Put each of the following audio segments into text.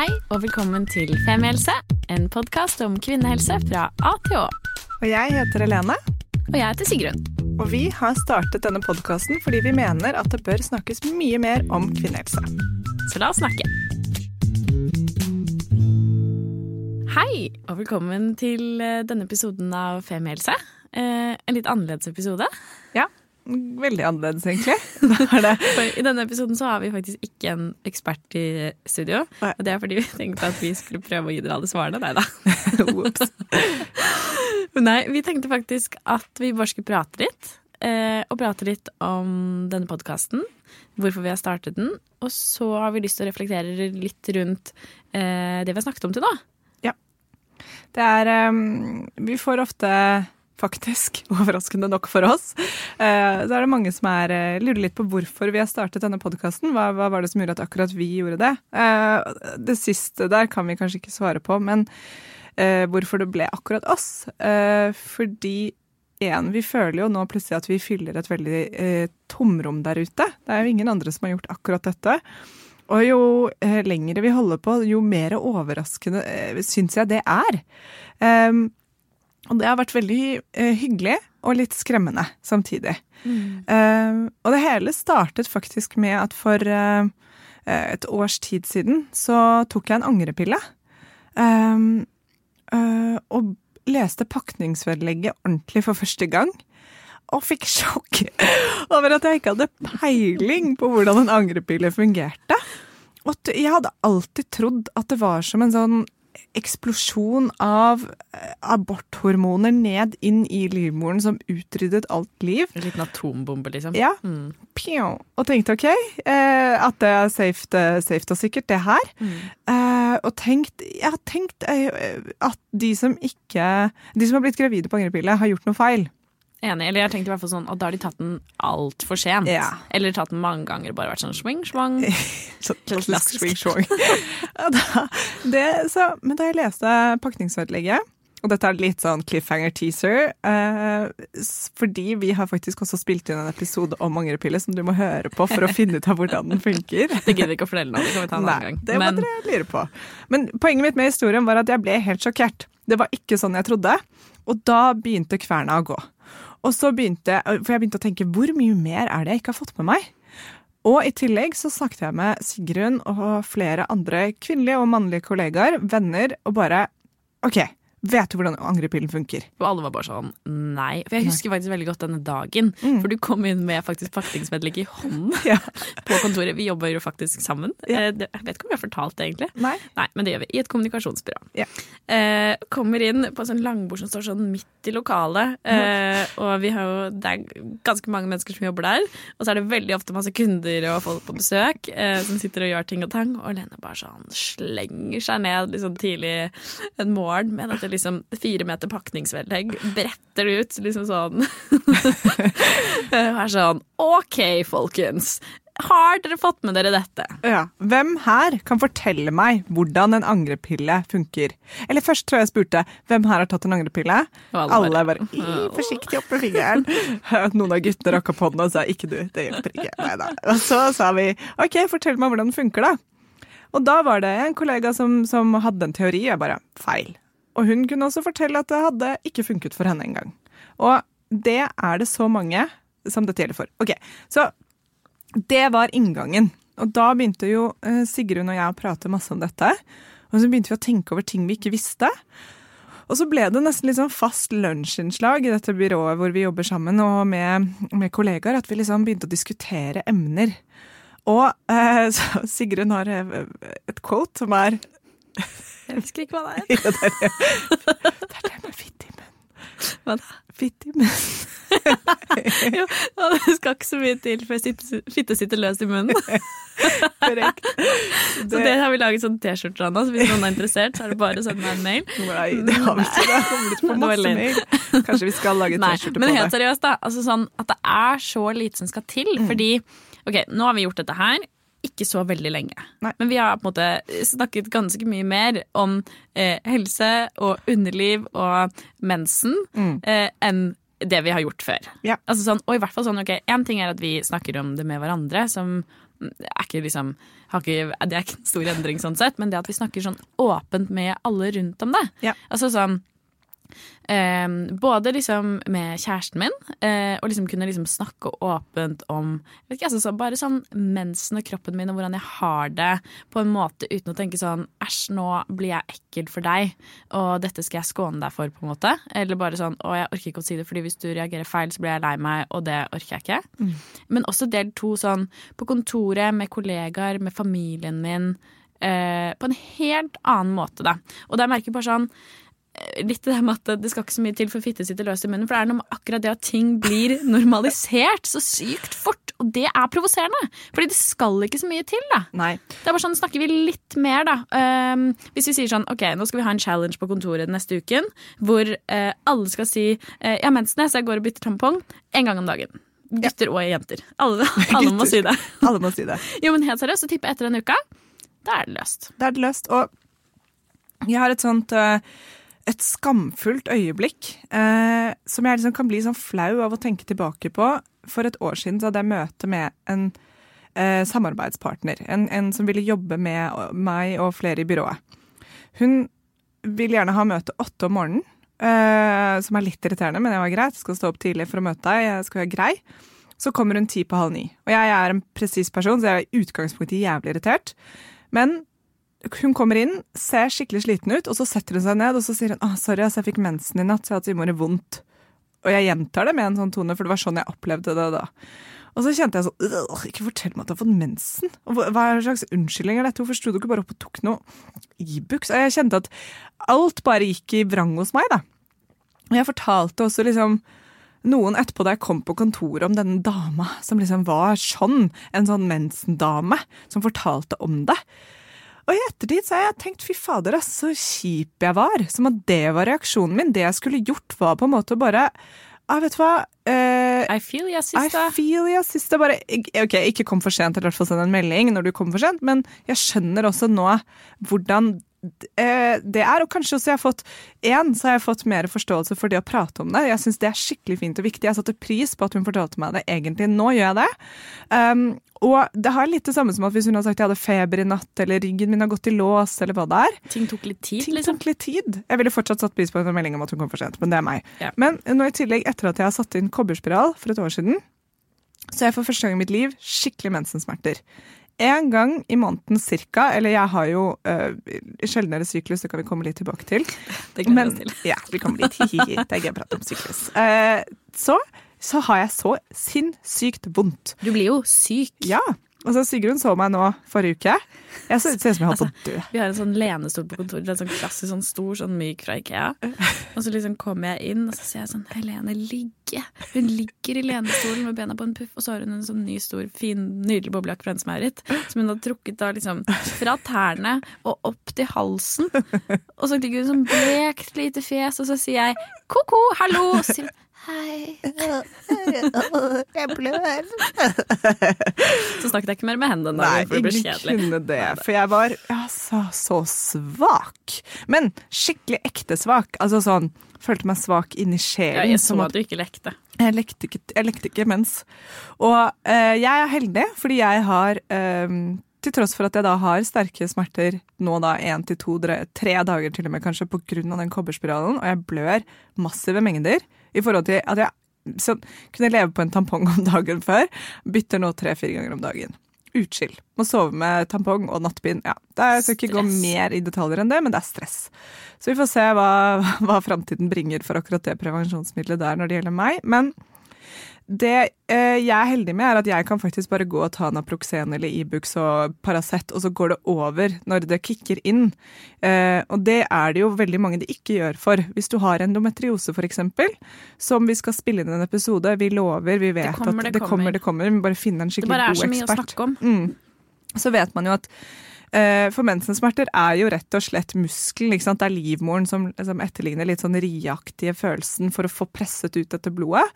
Hei og velkommen til Femihelse, en podkast om kvinnehelse fra A til Å. Og jeg heter Helene. Og jeg heter Sigrun. Og vi har startet denne podkasten fordi vi mener at det bør snakkes mye mer om kvinnehelse. Så la oss snakke. Hei og velkommen til eh, denne episoden av Femihelse. Eh, en litt annerledes episode. Ja, veldig annerledes egentlig. I denne episoden så har vi faktisk ikke en ekspert i studio. Nei. Og det er fordi vi tenkte at vi skulle prøve å gi dere alle svarene. Nei da. Nei, vi tenkte faktisk at vi bare skulle prate litt. Eh, og prate litt om denne podkasten, hvorfor vi har startet den. Og så har vi lyst til å reflektere litt rundt eh, det vi har snakket om til nå. Det er um, Vi får ofte faktisk, overraskende nok for oss, eh, så er det mange som er, eh, lurer litt på hvorfor vi har startet denne podkasten. Hva, hva var det som gjorde at akkurat vi gjorde det? Eh, det siste der kan vi kanskje ikke svare på, men eh, hvorfor det ble akkurat oss. Fordi en, vi føler jo nå plutselig at vi fyller et veldig tomrom der ute. Det er jo ingen andre som har gjort akkurat dette. Og jo eh, lengre vi holder på, jo mer overraskende eh, syns jeg det er. Um, og det har vært veldig eh, hyggelig og litt skremmende samtidig. Um, og det hele startet faktisk med at for eh, et års tid siden så tok jeg en angrepille. Eh, og leste pakningsvedlegget ordentlig for første gang. Og fikk sjokk over at jeg ikke hadde peiling på hvordan en angrepille fungerte. Og jeg hadde alltid trodd at det var som en sånn eksplosjon av eh, aborthormoner ned inn i livmoren som utryddet alt liv. En liten atombombe, liksom. Ja. Mm. Og tenkte OK, eh, at det er safe, safe og sikkert, det her. Eh, og tenkt, jeg har tenkt at de som ikke De som har blitt gravide på angrepille, har gjort noe feil. Enig. Eller jeg tenkte i hvert fall sånn at da har de tatt den altfor sent. Ja. Eller tatt den mange ganger og bare vært sånn swing, swang. Så klassisk swing. Ja, da- det, så, men da jeg leste pakningsvedlegget, og dette er litt sånn cliffhanger teaser, eh, fordi vi har faktisk også spilt inn en episode om angrepille som du må høre på for å finne ut av hvordan den funker. Det gidder vi ikke å fortelle nå. Det kan vi ta en annen gang. det må Men dere lure på. Men poenget mitt med historien var at jeg ble helt sjokkert. Det var ikke sånn jeg trodde. Og da begynte kverna å gå. Og så begynte, For jeg begynte å tenke hvor mye mer er det jeg ikke har fått med meg? Og i tillegg så snakket jeg med Sigrun og flere andre kvinnelige og mannlige kollegaer, venner, og bare OK, vet du hvordan angrepillen funker? Og alle var bare sånn nei. For jeg husker faktisk veldig godt denne dagen. Mm. For du kom inn med faktisk pakningsvedlegg i hånden Ja. på kontoret. Vi jobber jo faktisk sammen. Ja. Eh, Jeg vet ikke om vi har fortalt det, egentlig. Nei? Nei, men det gjør vi. I et kommunikasjonsbyrå. Ja. Eh, kommer inn på sånn langbord som står sånn midt i lokalet. Eh, og vi har jo, det er ganske mange mennesker som jobber der. Og så er det veldig ofte masse kunder og folk på besøk eh, som sitter og gjør ting og tang. Og Lene bare sånn slenger seg ned liksom tidlig en morgen med dette liksom fire meter pakningsvedlegg. Bretter det ut liksom sånn. og er sånn OK, folkens. Har dere fått med dere dette? Ja. Hvem her kan fortelle meg hvordan en angrepille funker? Eller først tror jeg jeg spurte hvem her har tatt en angrepille? Og alle bare, bare forsiktig opp med fingeren. Noen av guttene rakk opp hånda og sa ikke du, det hjelper ikke. Neida. Og så sa vi ok, fortell meg hvordan den funker da. Og da var det en kollega som, som hadde en teori, jeg bare feil. Og hun kunne også fortelle at det hadde ikke funket for henne engang. Og det er det så mange som dette gjelder for. Ok, så det var inngangen. Og da begynte jo eh, Sigrun og jeg å prate masse om dette. Og så begynte vi å tenke over ting vi ikke visste. Og så ble det nesten litt sånn fast lunsjinnslag i dette byrået hvor vi jobber sammen, og med, med kollegaer, at vi liksom begynte å diskutere emner. Og eh, Sigrun har eh, et quote som er Jeg husker ikke hva det er. det, er det. med fitt i munnen. Hva da? Fitt i munnen. Jo, det skal ikke så mye til før fitte sitter løst i munnen. Korrekt. Så det har vi laget sånn T-skjorter av nå, så hvis noen er interessert, så er det bare å sende meg en mail. Nei, det har vi ikke. Det har kommet på masse mail. Kanskje vi skal lage T-skjorte på det. men helt seriøst, da. Altså sånn at det er så lite som skal til. Mm. Fordi ok, nå har vi gjort dette her. Ikke så veldig lenge. Nei. Men vi har på en måte snakket ganske mye mer om eh, helse og underliv og mensen eh, enn det vi har gjort før. Mm. Ja. Altså sånn, og i hvert fall sånn, ok, En ting er at vi snakker om det med hverandre, som er ikke liksom har ikke, Det er ikke en stor endring sånn sett, men det at vi snakker sånn åpent med alle rundt om det. Ja. Altså sånn Eh, både liksom med kjæresten min, eh, og liksom kunne liksom snakke åpent om vet ikke, altså, så bare sånn mensen og kroppen min og hvordan jeg har det, på en måte uten å tenke sånn æsj, nå blir jeg ekkel for deg, og dette skal jeg skåne deg for, på en måte. Eller bare sånn å, jeg orker ikke å si det, fordi hvis du reagerer feil, så blir jeg lei meg, og det orker jeg ikke. Mm. Men også del to sånn på kontoret, med kollegaer, med familien min. Eh, på en helt annen måte, da. Og da merker jeg bare sånn Litt det der med at det skal ikke så mye til for fitte sitter løst i munnen. For det er noe med akkurat det at ting blir normalisert så sykt fort. Og det er provoserende. Fordi det skal ikke så mye til, da. Nei. Det er bare sånn, Snakker vi litt mer, da. Um, hvis vi sier sånn OK, nå skal vi ha en challenge på kontoret neste uken hvor uh, alle skal si uh, ja, mensen er, så jeg går og bytter tampong en gang om dagen. Gutter og jenter. Alle, alle må si det. Alle må si det. Jo, men helt seriøst, så tipper jeg etter en uke, da er det løst. Da er det løst. Og jeg har et sånt eh, et skamfullt øyeblikk eh, som jeg liksom kan bli sånn flau av å tenke tilbake på. For et år siden så hadde jeg møte med en eh, samarbeidspartner. En, en som ville jobbe med meg og flere i byrået. Hun vil gjerne ha møte åtte om morgenen. eh, som er litt irriterende, men det var greit. Jeg skal stå opp tidlig for å møte deg. Jeg skal være grei. Så kommer hun ti på halv ni. Og jeg er en presis person, så jeg er i utgangspunktet jævlig irritert. Men hun kommer inn, ser skikkelig sliten ut, og så setter hun seg ned og så sier hun, ah, sorry, jeg fikk mensen i natt, så jeg har hatt innmari vondt. Og jeg gjentar det med en sånn tone, for det var sånn jeg opplevde det da. Og så kjente jeg sånn «Åh, Ikke fortell meg at du har fått mensen! Hva er slags unnskyldning er dette? Hvorfor sto du ikke bare opp og tok noe Ibux? Og jeg kjente at alt bare gikk i vrang hos meg, da. Og jeg fortalte også liksom noen etterpå da jeg kom på kontoret om denne dama som liksom var sånn, en sånn mensendame, som fortalte om det. Og i ettertid så har jeg tenkt fy fader, så kjip jeg var. Som at det var reaksjonen min. Det jeg skulle gjort, var på en måte bare jeg Vet du hva. uh, I feel you, sister. I feel you, sister. Bare, ok, ikke kom for sent, eller i hvert fall send en melding når du kommer for sent, men jeg skjønner også nå hvordan det er. Og kanskje også jeg har fått én, så har jeg fått mer forståelse for det å prate om det. Jeg syns det er skikkelig fint og viktig. Jeg satte pris på at hun fortalte meg det egentlig. Nå gjør jeg det. Um, og det har litt det samme som at hvis hun har sagt jeg hadde feber i natt, eller ryggen min har gått i lås, eller hva det er. Ting tok litt tid, Ting liksom. tok litt tid. Jeg ville fortsatt satt pris på en melding om at hun kom for sent, men det er meg. Ja. Men nå i tillegg, etter at jeg har satt inn kobberspiral for et år siden, så har jeg for første gang i mitt liv skikkelig mensensmerter. En gang i måneden cirka, eller jeg har jo uh, sjeldnere syklus, det kan vi komme litt tilbake til. Det gleder Men, til. ja, vi kommer dit. Hi-hi-hi. Det er gøy å prate om syklus. Uh, så, så har jeg så sinnssykt vondt. Du blir jo syk. Ja. Altså, Sigrun så meg nå forrige uke. Jeg ser ut som jeg holdt på å dø. Vi har en sånn lenestol på kontoret. Det er en sånn klassisk, sånn stor, sånn myk fra Ikea. Og så liksom kommer jeg inn, og så ser jeg sånn Helene ligge. Hun ligger i lenestolen med bena på en puff, og så har hun en sånn ny, stor, fin, nydelig boblejakke fra Ensmeirit som hun har trukket da liksom fra tærne og opp til halsen. Og så ligger hun sånn blekt lite fjes, og så sier jeg ko-ko, hallo. Og så sier hun hei. Jeg blør. Så snakket jeg ikke mer med henne den dagen, for det ble kjedelig. kunne det. For jeg var altså, så svak. Men skikkelig ekte svak. Altså sånn Følte meg svak inni Ja, jeg så som at du ikke lekte. Jeg lekte ikke, jeg lekte ikke mens. Og eh, jeg er heldig, fordi jeg har eh, Til tross for at jeg da har sterke smerter nå da én til to, tre dager til og med kanskje av den kobberspiralen, og jeg blør massive mengder i forhold til at jeg så, kunne leve på en tampong om dagen før, bytter nå tre-fire ganger om dagen. Utskill. Må sove med tampong og nattbind. Ja, det jeg skal ikke gå mer i detaljer enn det, men det er stress. Så vi får se hva, hva framtiden bringer for akkurat det prevensjonsmiddelet der når det gjelder meg. Men det eh, jeg er heldig med, er at jeg kan faktisk bare gå og ta Naproxen eller Ibux og Paracet, og så går det over når det kicker inn. Eh, og det er det jo veldig mange det ikke gjør for. Hvis du har endometriose, eksempel, som vi skal spille inn en episode, vi lover, vi vet kommer, at det det kommer, det kommer, vi bare finne en Det skikkelig bare er god så mye å ekspert. snakke om. Mm. Så vet man jo at for mensensmerter er jo rett og slett muskelen. Det er livmoren som, som etterligner litt sånn riaktige følelsen for å få presset ut dette blodet.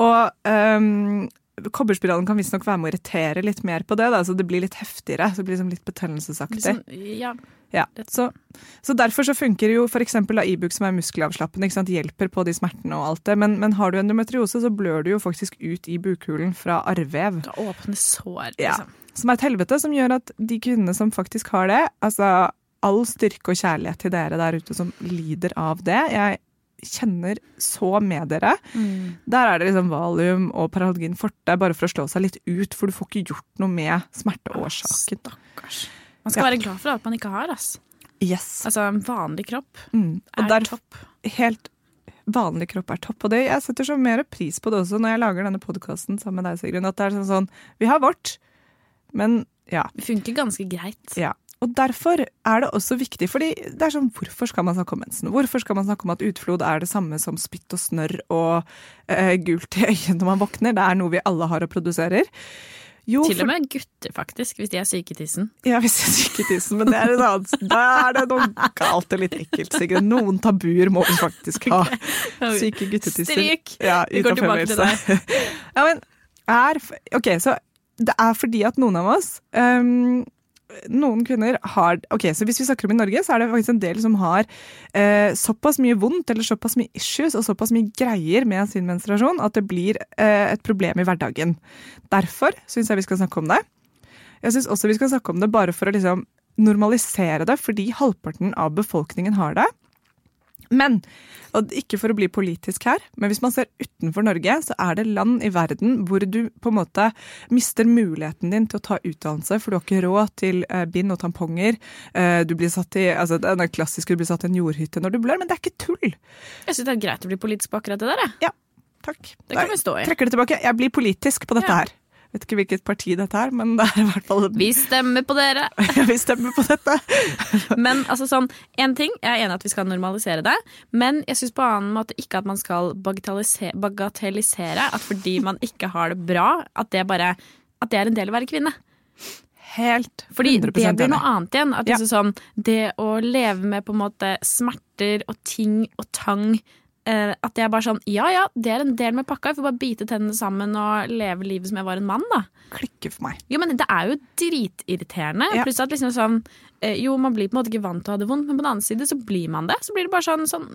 Og um, kobberspiralen kan visstnok være med å irritere litt mer på det, da, så det blir litt heftigere. Så det blir liksom litt betennelsesaktig. Liksom, ja, Ja, så, så derfor så funker jo da Ibux som er muskelavslappende, hjelper på de smertene og alt det, men, men har du endometriose så blør du jo faktisk ut i bukhulen fra arrvev. åpne sår, Ja. Som er et helvete, som gjør at de kvinnene som faktisk har det altså All styrke og kjærlighet til dere der ute som lider av det. Jeg kjenner så med dere. Mm. Der er det liksom valium og Paralgin forte bare for å slå seg litt ut, for du får ikke gjort noe med smerteårsaken. Stakkars. Man skal Ja. være glad for at man ikke har. ass. Yes. Altså, En vanlig kropp Mm. Er der, topp. helt vanlig kropp er topp. Og det, jeg setter så mer pris på det også når jeg lager denne podkasten sammen med deg, Sigrun. At det er sånn, sånn Vi har vårt, men ja. Det funker ganske greit. ja. Og derfor er det også viktig, fordi det er sånn Hvorfor skal man snakke om mensen? Hvorfor skal man snakke om at utflod er det samme som spytt og snørr og eh, gult i øyet når man våkner? Det er noe vi alle har og produserer. Jo, Til og med gutter, faktisk, hvis de er syke i tissen. Ja, hvis jeg syker tissen, men det er en annen Da er det noe galt og litt ekkelt, Sigrid. Noen tabuer må vi faktisk ha. Syke guttetisser. Stryk! Ja, Vi går tilbake til deg. Ja, men er Ok, så det er fordi at noen av oss um, noen kvinner har Ok, så Hvis vi snakker om i Norge, så er det faktisk en del som har eh, såpass mye vondt eller såpass mye issues og såpass mye greier med sin menstruasjon at det blir eh, et problem i hverdagen. Derfor syns jeg vi skal snakke om det. Jeg syns også vi skal snakke om det bare for å liksom normalisere det, fordi halvparten av befolkningen har det. Men, og ikke for å bli politisk her, men hvis man ser utenfor Norge, så er det land i verden hvor du på en måte mister muligheten din til å ta utdannelse, for du har ikke råd til eh, bind og tamponger. Eh, du blir satt i, altså Det er klassiske du blir satt i en jordhytte når du blør, men det er ikke tull. Jeg syns det er greit å bli politisk på akkurat det der. jeg. Takk. Det kan vi stå i. Trekker det tilbake. Jeg blir politisk på dette Ja. her. Vet ikke hvilket parti dette er, men det er i hvert fall Vi stemmer på dere! Vi stemmer på dette. Men altså sånn, en ting, jeg er enig i at vi skal normalisere det, men jeg syns på en annen måte ikke at man skal bagatellisere, at fordi man ikke har det bra, at det bare at det er en del av å være kvinne. Helt 100% det blir noe annet igjen. At Ja. liksom sånn, det å leve med på en måte smerter og ting og tang At det er bare sånn Ja ja, det er en del med pakka. Jeg får bare bite tennene sammen og leve livet som jeg var en mann, da. klikker for meg. Jo, men det er jo dritirriterende. Ja. Pluss at liksom sånn eh, Jo, man blir på en måte ikke vant til å ha det vondt, men på den annen side så blir man det. Så blir det bare sånn, sånn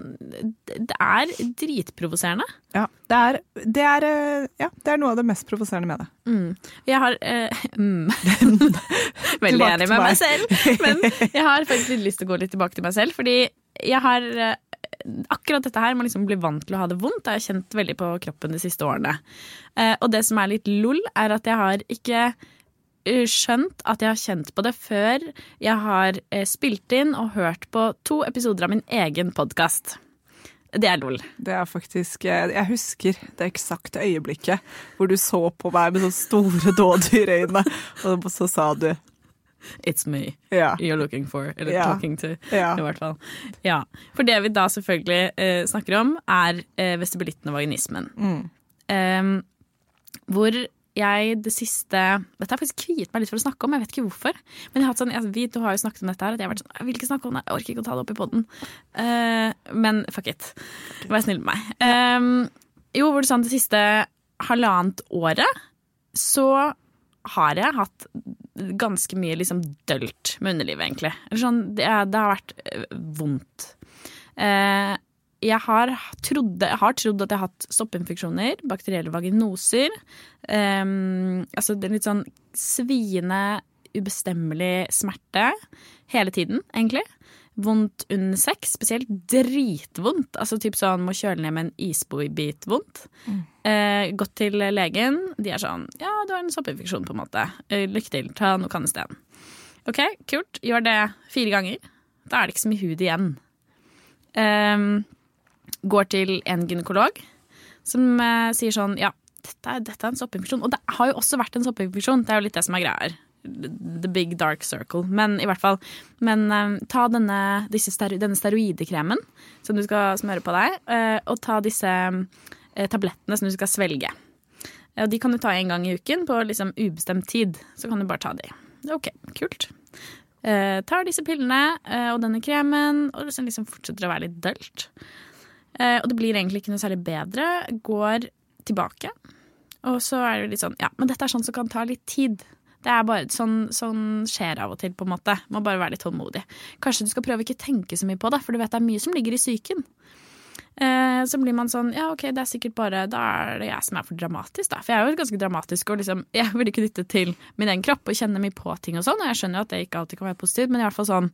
Det er dritprovoserende. Ja, det er, det, er, eh, ja, det er noe av det mest provoserende med det. Mm. Jeg har uh, mm. Veldig enig med meg. selv. Men jeg har faktisk litt lyst til å gå litt tilbake til meg selv. Fordi jeg har eh, Akkurat dette her med å liksom bli vant til å ha det vondt, det har jeg kjent veldig på kroppen de siste årene. Eh, og det som er litt lol, er at jeg har ikke eh, skjønt at jeg har kjent på det før jeg har eh, spilt inn og hørt på to episoder av min egen podkast. Det er lol. Det er faktisk Jeg husker det eksakte øyeblikket hvor du så på meg med sånne store dådyrøyne, og så sa du It's me yeah. you're looking for. Eller yeah. talking to. yeah. I hvert fall. Ja. For det vi da selvfølgelig eh, snakker om, er eh, vestibulitten og vaginismen. Mm. Um, hvor jeg det siste Dette har faktisk kviet meg litt for å snakke om, jeg vet ikke hvorfor. Men jeg har hatt sånn, jeg, vi to har jo snakket om dette her, at jeg har vært sånn Jeg vil ikke snakke om det, jeg orker ikke å ta det opp i poden. men fuck it. Vær snill med meg. Um, jo, hvor det sånn det siste halvannet året så har jeg hatt ganske mye liksom dølt med underlivet, egentlig. Sånn, det, det har vært eh, vondt. Eh, jeg har, trodde, jeg har trodd at jeg har hatt soppinfeksjoner, bakterielle vaginoser. Eh, altså det er litt sånn sviende, ubestemmelig smerte hele tiden, egentlig. Vondt under sex, spesielt dritvondt. Altså typ sånn må kjøle ned med en isbit vondt. Eh, gått til legen, de er sånn Ja, du har en soppinfeksjon, på en måte. Eh, lykke til, ta noe kannesten. Ok, kult. Gjør det fire ganger. Da er det ikke så mye hud igjen. Ehm, går til en gynekolog som eh, sier sånn Ja, dette dette er en soppinfeksjon. Og det har jo også vært en soppinfeksjon. Det er jo litt det som er greia her. The big dark circle. Men i hvert fall. Men eh, ta denne, stero, denne steroidekremen som du skal smøre på deg, uh, og ta disse uh, tablettene som du skal svelge. Og de kan du ta en gang i uken på liksom ubestemt tid. Så kan du bare ta de. Ok, kult. Tar disse pillene og denne kremen, og liksom, liksom fortsetter å være litt dølt. Og det blir egentlig ikke noe særlig bedre. Går tilbake. Og så er det litt sånn Ja, men dette er sånn som kan ta litt tid. Det er bare sånn, sånn skjer av og til, på en måte. Må bare være litt tålmodig. Kanskje du skal prøve ikke tenke så mye på det, for du vet det er mye som ligger i psyken. Eh, så blir man sånn ja, ok, det er sikkert bare Da er det jeg som er for dramatisk, da. For jeg er jo ganske dramatisk og liksom Jeg vil lytte til min egen kropp og kjenne mye på ting og sånn, og jeg skjønner jo at det ikke alltid kan være positivt, men i hvert fall sånn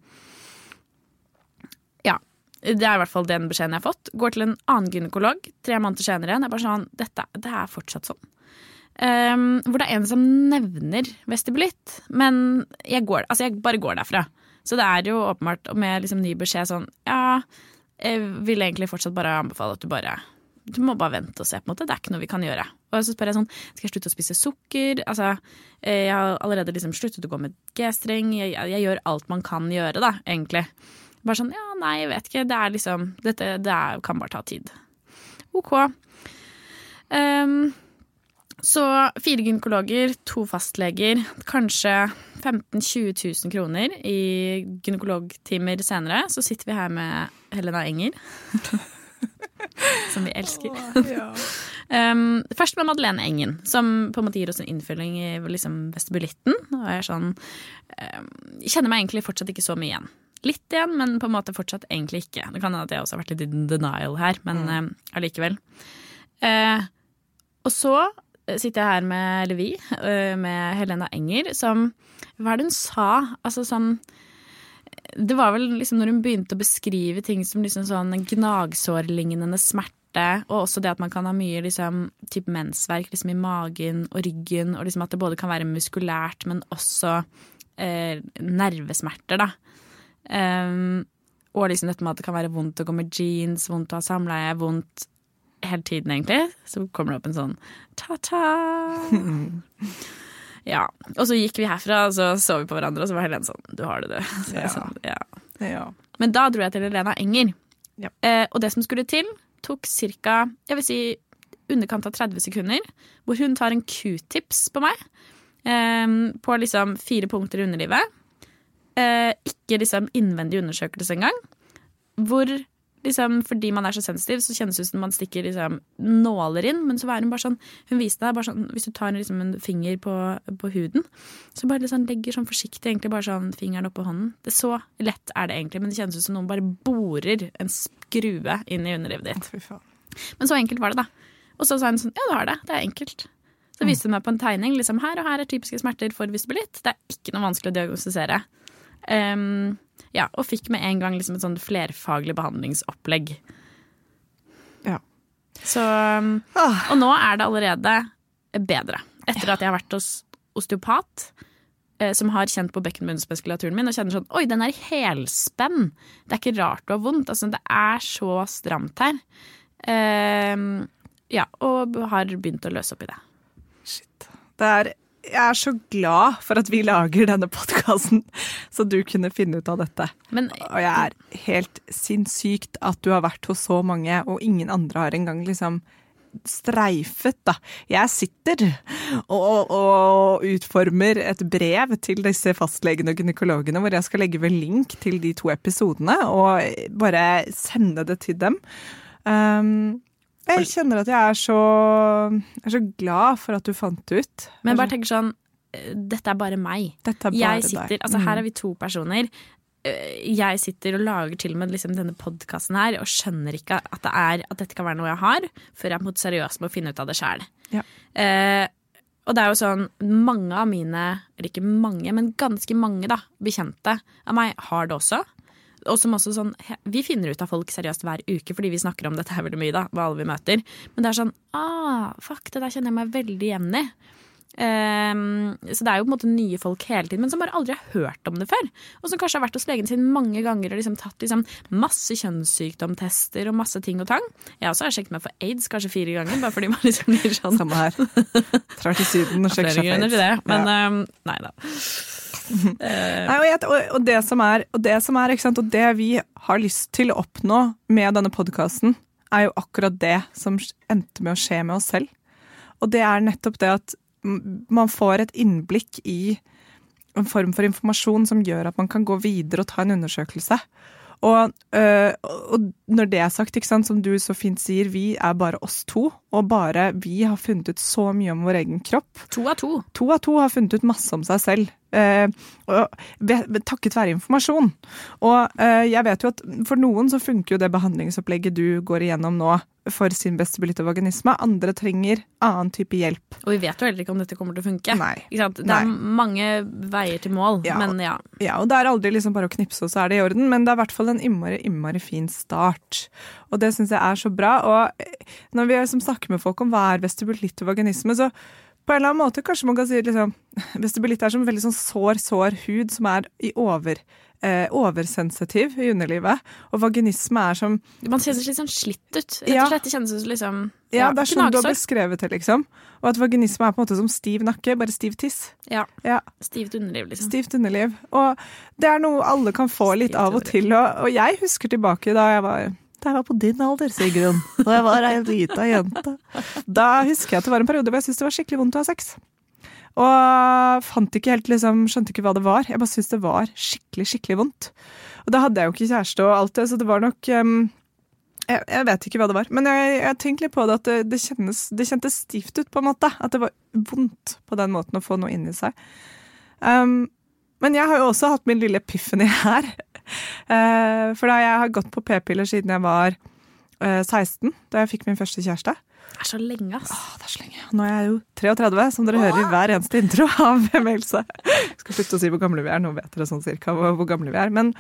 Ja. Det er i hvert fall den beskjeden jeg har fått. Går til en annen gynekolog tre måneder senere igjen. Jeg bare sånn Dette det er fortsatt sånn. Um, hvor det er en som nevner vestibulitt, men jeg, går, altså jeg bare går derfra. Så det er jo åpenbart med liksom ny beskjed sånn Ja, jeg vil egentlig fortsatt bare anbefale at du bare du må bare vente og se. på en måte, Det er ikke noe vi kan gjøre. Og så spør jeg sånn, Skal jeg slutte å spise sukker? Altså, Jeg har allerede liksom sluttet å gå med G-streng. Jeg, jeg, gjør alt man kan gjøre, da, egentlig. Bare sånn Ja, nei, jeg vet ikke. Det er liksom Dette det er, kan bare ta tid. OK. Um, så fire gynekologer, to fastleger, kanskje 15 000-20 000 kroner i gynekologtimer senere. Så sitter vi her med Helena Enger. som vi elsker. Åh, ja. um, først med Madeleine Engen, som på en måte gir oss en innfylling i liksom, vestibulitten. Og jeg sånn um, Kjenner meg egentlig fortsatt ikke så mye igjen. Litt igjen, men på en måte fortsatt egentlig ikke. Det kan hende at jeg også har vært litt i denial her, men mm. allikevel. Uh, og så sitter jeg her med Levi, uh, med Helena Enger, som Hva er det hun sa? Altså sånn det var vel liksom når hun begynte å beskrive ting som liksom sånn gnagsårlignende smerte, og også det at man kan ha mye liksom, type mensverk liksom i magen og ryggen, og liksom at det både kan være muskulært, men også eh, nervesmerter, da. Um, og liksom dette med at det kan være vondt å gå med jeans, vondt å ha samleie, vondt hele tiden, egentlig. Så kommer det opp en sånn ta-ta. Ja. Og så gikk vi herfra, og så så vi på hverandre, og så var Helene sånn Du har det, du. Ja. Sånn, ja. ja. Men da dro jeg til Helena Enger. Ja. Eh, og det som skulle til, tok ca. Jeg vil si underkant av 30 sekunder, hvor hun tar en q-tips på meg. Eh, på liksom fire punkter i underlivet. Eh, ikke liksom innvendig undersøkelse engang. Hvor liksom, fordi man er så sensitiv, så kjennes det ut som man stikker liksom, nåler inn. Men så var hun bare sånn Hun viste deg bare sånn Hvis du tar liksom, en finger på, på, huden, så bare liksom, legger sånn forsiktig egentlig bare sånn fingeren oppå hånden. Det er Så lett er det egentlig, men det kjennes ut som noen bare borer en skrue inn i underlivet ditt. Men så enkelt var det, da. Og så sa hun sånn Ja, du har det. Det er enkelt. Så viste hun meg på en tegning. liksom Her og her er typiske smerter for visibilitt. Det er ikke noe vanskelig å diagnostisere. Um, ja, og fikk med en gang liksom et sånn flerfaglig behandlingsopplegg. Ja. Så um, ah. Og nå er det allerede bedre. Etter at jeg har vært hos osteopat, eh, som har kjent på bekkenbunnsmuskulaturen min og kjenner sånn Oi, den er i helspenn! Det er ikke rart du har vondt. Altså, det er så stramt her. Eh, ja, og har begynt å løse opp i det. Shit. Det er jeg er så glad for at vi lager denne podkasten, så du kunne finne ut av dette. Men, og jeg er helt sinnssykt at du har vært hos så mange, og ingen andre har engang liksom streifet, da. Jeg sitter og, og, utformer et brev til disse fastlegene og gynekologene hvor jeg skal legge ved link til de to episodene, og bare sende det til dem. Um, jeg kjenner at jeg er så, jeg er så glad for at du fant det ut. Men bare tenk sånn eh, Dette er bare meg. Er bare jeg sitter, altså Her mm. er vi to personer. Eh, jeg sitter og lager til og med liksom denne podkasten her og skjønner ikke at, det er, at dette kan være noe jeg har, før jeg måtte seriøst å finne ut av det sjæl. Ja. Eh, og det er jo sånn, mange av mine, eller ikke mange, men ganske mange da, bekjente av meg har det også og som også sånn Vi finner ut av folk seriøst hver uke fordi vi snakker om dette her veldig mye, da, hva alle vi møter. Men det er sånn ah, fuck, det der kjenner jeg meg veldig igjen i. Um, så det er jo på en måte nye folk hele tiden, men som bare aldri har hørt om det før. Og som kanskje har vært hos legen sin mange ganger og liksom tatt liksom masse kjønnssykdomtester og masse ting og tang. Jeg også har sjekket meg for aids kanskje fire ganger, bare fordi man liksom blir sånn Samme her. Drar til Syden og sjekker seg for aids. Det, men ja. um, nei da. Nei, og, jeg, og, det som er, og det som er, sant, og det vi har lyst til å oppnå med denne podkasten, er jo akkurat det som endte med å skje med oss selv. Og det er nettopp det at man får et innblikk i en form for informasjon som gjør at man kan gå videre og ta en undersøkelse. Og, øh, og når det er sagt, ikke sant, som du så fint sier, vi er bare oss to, og bare vi har funnet ut så mye om vår egen kropp. To av to. To av to har funnet ut masse om seg selv, eh, og, takket være informasjon. Og eh, jeg vet jo at for noen så funker jo det behandlingsopplegget du går igjennom nå, for sin vestibulitt Andre trenger annen type hjelp. Og vi vet jo heller ikke om dette kommer til å funke. Nei. Det er Nei. mange veier til mål, ja. men ja. Ja, og det er aldri liksom bare å knipse, og så er det i orden, men det er i hvert fall en innmari, innmari fin start. Og det syns jeg er så bra. Og når vi snakker med folk om hva er vestibulitt så på en eller annen måte kanskje man kan si liksom, vestibulitt er som veldig sånn sår, sår hud som er i over eh, oversensitiv i underlivet. Og vaginisme er som Man kjennes litt sånn slitt ut. Rett og slett. Det kjennes som liksom Ja, ja det er sånn du har beskrevet det, liksom. Og at vaginisme er på en måte som stiv nakke, bare stiv tiss. Ja. ja. Stivt underliv, liksom. Stivt underliv. Og det er noe alle kan få litt av og til. Og, og jeg husker tilbake da jeg var jeg var på din alder, Sigrun. Da jeg var ei lita jente. Da husker jeg at det var en periode hvor jeg syntes det var skikkelig vondt å ha sex. Og fant ikke helt, liksom, skjønte ikke hva det var. Jeg bare syntes det var skikkelig, skikkelig vondt. Og da hadde jeg jo ikke kjæreste og alt det, så det var nok um, jeg, jeg, vet ikke hva det var, men jeg, jeg tenkte litt på det at det, det, kjennes, det, kjentes stivt ut, på en måte. At det var vondt på den måten å få noe inni seg. Um, men jeg har jo også hatt min lille epiphany her. Uh, for da jeg har gått på p-piller siden jeg var uh, 16, da jeg fikk min første kjæreste. Det er så lenge, ass. Åh, det er så lenge. Nå er jeg jo 33, som dere Åh. hører i hver eneste intro av Else. Jeg skal slutte å si hvor gamle vi er, nå vet dere sånn cirka hvor, hvor gamle vi er. Men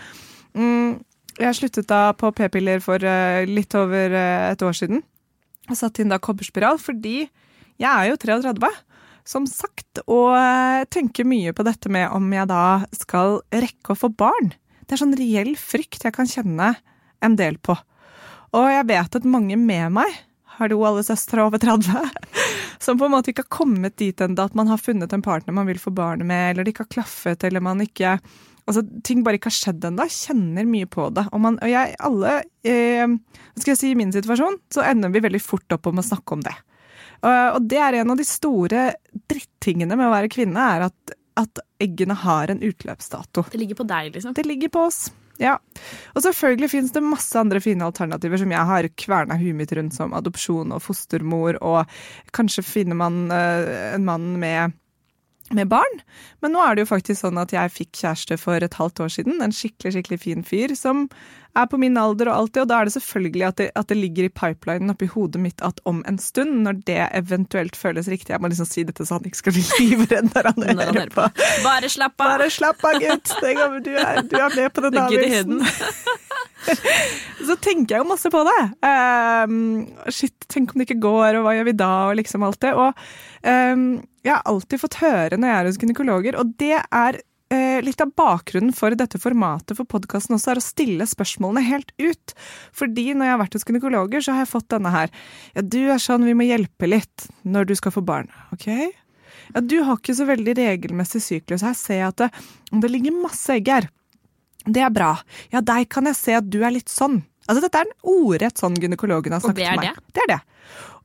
mm, jeg sluttet da på p-piller for uh, litt over uh, et år siden. Og satt inn da kobberspiral fordi jeg er jo 33, som sagt, og uh, tenker mye på dette med om jeg da skal rekke å få barn. Det er sånn reell frykt jeg kan kjenne en del på. Og jeg vet at mange med meg hallo alle søstre over 30, som på en måte ikke har kommet dit ennå at man har funnet en partner man vil få barn med, eller det ikke har klaffet, eller man ikke Altså, ting bare ikke har skjedd ennå. Kjenner mye på det. Og, man, og jeg, alle eh, skal jeg si I min situasjon så ender vi veldig fort opp om å snakke om det. Og, og det er en av de store drittingene med å være kvinne, er at, at eggene har en utløpsdato. Det ligger på deg, liksom? Det ligger på oss. Ja. Og selvfølgelig finnes det masse andre fine alternativer som jeg har kverna huet mitt rundt, som adopsjon og fostermor, og kanskje finner man uh, en mann med med barn. Men nå er det jo faktisk sånn at jeg fikk kjæreste for et halvt år siden. En skikkelig skikkelig fin fyr som er på min alder og alltid, og da er det selvfølgelig at det, at det ligger i pipelinen oppi hodet mitt at om en stund, når det eventuelt føles riktig Jeg må liksom si dette så han ikke skal bli livredd når han hører på. Bare slapp av! Bare slapp av, gutt! Du er, du er med på den avgjørelsen. så tenker jeg jo masse på det. Um, shit, tenk om det ikke går, og hva gjør vi da, og liksom alt det. Og um, jeg har alltid fått høre når jeg er hos gynekologer, og det er uh, litt av bakgrunnen for dette formatet for podkasten også er å stille spørsmålene helt ut. Fordi når jeg har vært hos gynekologer, så har jeg fått denne her. Ja, du er sånn, vi må hjelpe litt når du skal få barn. Ok? Ja, du har ikke så veldig regelmessig syklus. Her ser jeg at det, det ligger masse egg her. Det er bra. Ja, deg kan jeg se at du er litt sånn. Altså, Dette er en ordrett sånn gynekologen har sagt til meg. Det? det er det.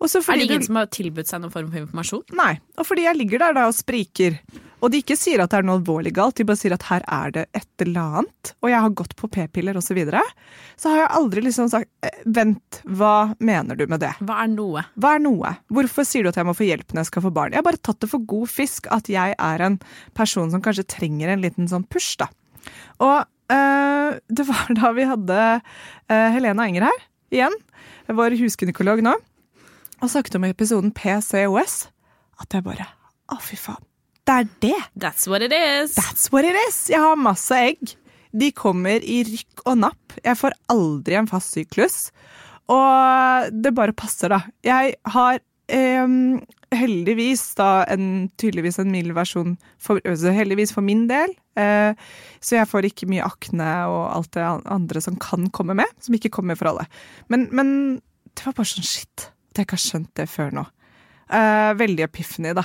er det ingen du... som har tilbudt seg noen form for informasjon? Nei. Og fordi jeg ligger der da og spriker og de ikke sier at det er noe alvorlig galt, de bare sier at her er det et eller annet. Og jeg har gått på p-piller osv. Så, videre, så har jeg aldri liksom sagt eh, vent, hva mener du med det? Hva er noe? Hva er noe? Hvorfor sier du at jeg må få hjelp når jeg skal få barn? Jeg har bare tatt det for god fisk at jeg er en person som kanskje trenger en liten sånn push, da. Og det var da vi hadde øh, Helena Enger her, igjen, vår husgynekolog nå, og snakket om episoden PCOS, at jeg bare Å, fy faen det er det. That's what it is. That's what it is. Jeg har masse egg. De kommer i rykk og napp. Jeg får aldri en fast syklus. Og det bare passer, da. Jeg har eh, heldigvis da en, tydeligvis en mild versjon, for, altså heldigvis for min del. Eh, så jeg får ikke mye akne og alt det andre som kan komme med, som ikke kommer for alle. Men, men det var bare sånn shit at jeg ikke har skjønt det før nå. Eh, veldig epiphany, da.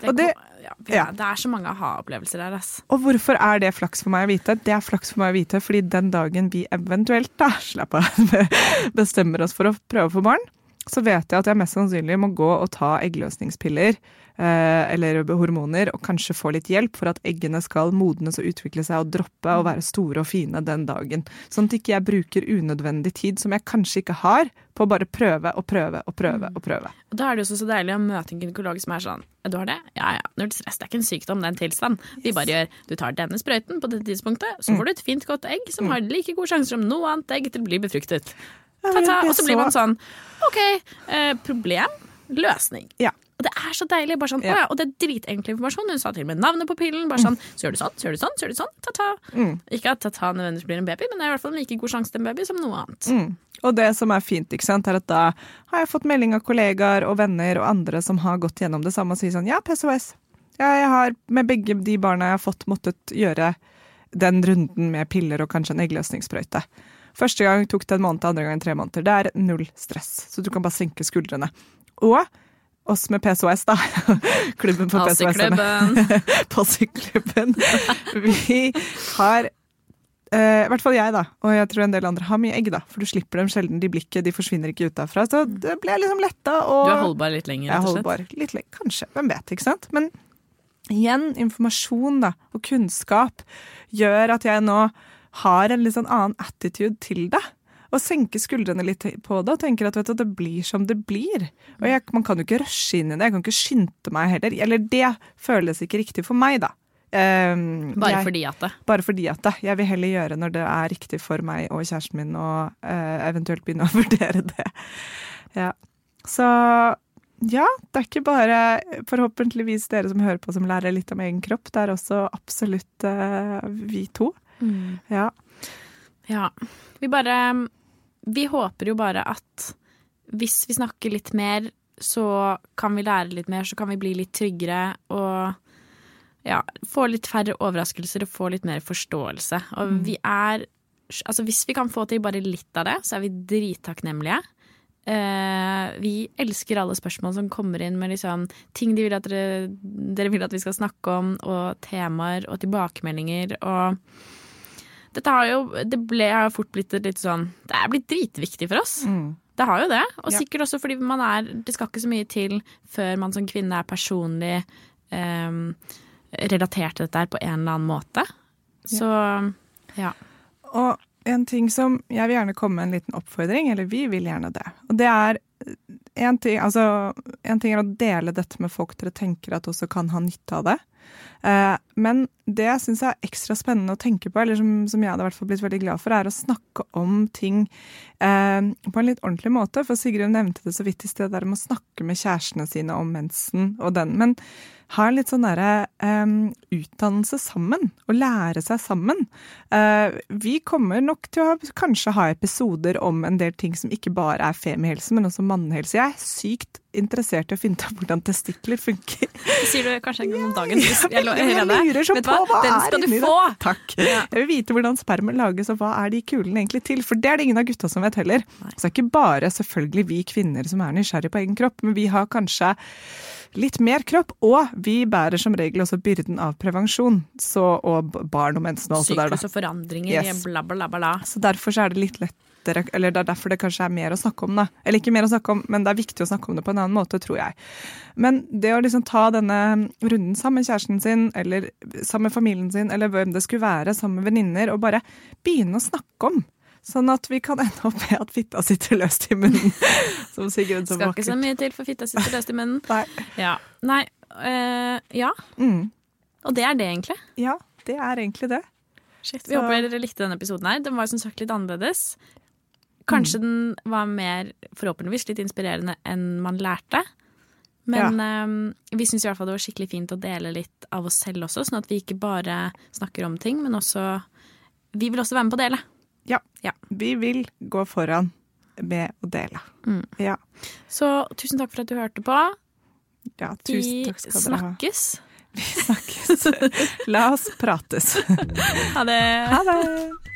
Det, det, ja, ja. det, er så mange aha-opplevelser der. Ass. Og hvorfor er det flaks for meg å vite? Det er flaks for meg å vite fordi den dagen vi eventuelt da, slapp av, bestemmer oss for å prøve å få barn, så vet jeg at jeg mest sannsynlig må gå og ta eggløsningspiller eh, eller hormoner og kanskje få litt hjelp for at eggene skal modnes og utvikle seg og droppe og være store og fine den dagen. Sånn at ikke jeg bruker unødvendig tid som jeg kanskje ikke har, på å bare prøve og prøve og prøve og prøve. Og Da er det jo så deilig å møte en gynekolog som er sånn Du har det? Ja ja, null stress. Det er ikke en sykdom, det er en tilstand. Vi bare gjør Du tar denne sprøyten på dette tidspunktet, så får du et fint, godt egg som har like gode sjanser som noe annet egg til å bli befruktet. Ta-ta. Og så blir man sånn OK, eh, problem, løsning. Ja. Og det er så deilig. bare sånn, Ja. Og det er dritenkel informasjon. Hun sa til og med navnet på pillen. bare sånn, Så gjør du sånn, så gjør du sånn, så gjør du sånn. Ta-ta. Mm. Ikke at ta-ta nødvendigvis blir en baby, men det er i hvert fall en like god sjanse til en baby som noe annet. Mm. Og det som er fint, ikke sant, er at da har jeg fått melding av kollegaer og venner og andre som har gått gjennom det samme og sier sånn ja, PCOS. Ja, jeg har med begge de barna jeg har fått, måttet gjøre den runden med piller og kanskje en eggløsningssprøyte. Første gang tok det en måned, andre gang tre måneder. Det er null stress, så du kan bare senke skuldrene. Og oss med PCOS, da. Klubben for PCOS-ene. Possyklubben. Vi har Uh, I hvert fall jeg, da, og jeg tror en del andre har mye egg, da. For du slipper dem sjelden. De blikket, de forsvinner ikke ut derfra. Så det ble liksom letta. Og Du er holdbar litt lenger, er rett og slett. holdbar litt lenger. Kanskje. Hvem vet, ikke sant. Men igjen, informasjon da, og kunnskap gjør at jeg nå har en litt sånn annen attitude til det. Og senker skuldrene litt på det og tenker at vet du, det blir som det blir. Og jeg, man kan jo ikke rushe inn i det, jeg kan ikke skynde meg heller. Eller det føles ikke riktig for meg, da. Um, Bare jeg, fordi at det. bare fordi at det. Jeg vil heller gjøre når det er riktig for meg og kjæresten min, og uh, eventuelt begynne å vurdere det. Ja. Så ja, det er ikke bare forhåpentligvis dere som hører på som lærer litt om egen kropp. Det er også absolutt uh, vi to. Ja. Ja. Vi bare Vi håper jo bare at hvis vi snakker litt mer, så kan vi lære litt mer, så kan vi bli litt tryggere og ja, få litt færre overraskelser og få litt mer forståelse. Og vi er Altså hvis vi kan få til bare litt av det, så er vi drittakknemlige. Uh, vi elsker alle spørsmål som kommer inn med liksom ting de vil dere, dere vil at vi skal snakke om, og temaer og tilbakemeldinger og dette har jo Det ble, har fort blitt litt sånn Det er blitt dritviktig for oss. Det har jo det. Og Ja. sikkert også fordi man er Det skal ikke så mye til før man som kvinne er personlig eh, relatert til dette her på en eller annen måte. Så ja. Og en ting som Jeg vil gjerne komme med en liten oppfordring, eller vi vil gjerne det. Og det er en ting, altså, en ting er å dele dette med folk dere tenker at også kan ha nytte av det. Eh, men det jeg syns er ekstra spennende å tenke på, eller som, som jeg hadde hvert fall blitt veldig glad for, er å snakke om ting eh, på en litt ordentlig måte. For Sigrun nevnte det så vidt i sted, der med å snakke med kjærestene sine om mensen og den. Men ha en litt sånn derre eh, utdannelse sammen, og lære seg sammen. Eh, vi kommer nok til å kanskje ha episoder om en del ting som ikke bare er femihelse, men også mannehelse. Jeg er sykt interessert i å finne ut av hvordan testikler funker. Det sier du kanskje en gang om dagen. Jeg, Jeg, jeg, jeg, lurer så på hva Den skal du få! Takk. Ja. Jeg vil vite hvordan spermen lages, og hva er de kulene egentlig til? For det er det ingen av gutta som vet heller. Nei. Så det er ikke bare selvfølgelig vi kvinner som er nysgjerrige på egen kropp, men vi har kanskje litt mer kropp, og vi bærer som regel også byrden av prevensjon. Så, og barn og mensen og alt det der, da. Sykehus og forandringer, Yes. bla, bla, bla, bla. Så derfor så er det litt lettere, eller det er derfor det kanskje er mer å snakke om, da. Eller ikke mer å snakke om, men det er viktig å snakke om det på en annen måte, tror jeg. Men det å liksom ta denne runden sammen med kjæresten sin, eller sammen med familien sin, eller hvem det skulle være, sammen med venninner, og bare begynne å snakke om. Sånn at vi kan ende opp med at fitta sitter løst i munnen. Som Sigrun så Skal ikke så mye til for fitta sitter løst i munnen. Nei. Ja. Nei, øh, ja. Mm. Og det er det, egentlig. Ja, det er egentlig det. Vi Så- håper dere likte denne episoden her. Den var som sagt litt annerledes. Kanskje den var mer, forhåpentligvis, litt inspirerende enn man lærte. Men øhm, vi syns i hvert fall det var skikkelig fint å dele litt av oss selv også, sånn at vi ikke bare snakker om ting, men også Vi vil også være med på å dele. Ja. Ja. Vi vil gå foran med å dele. Mm. Ja. Så tusen takk for at du hørte på. ja Vi tusen takk skal dere ha. snakkes. Vi snakkes. La oss prates. Ha det. Ha det!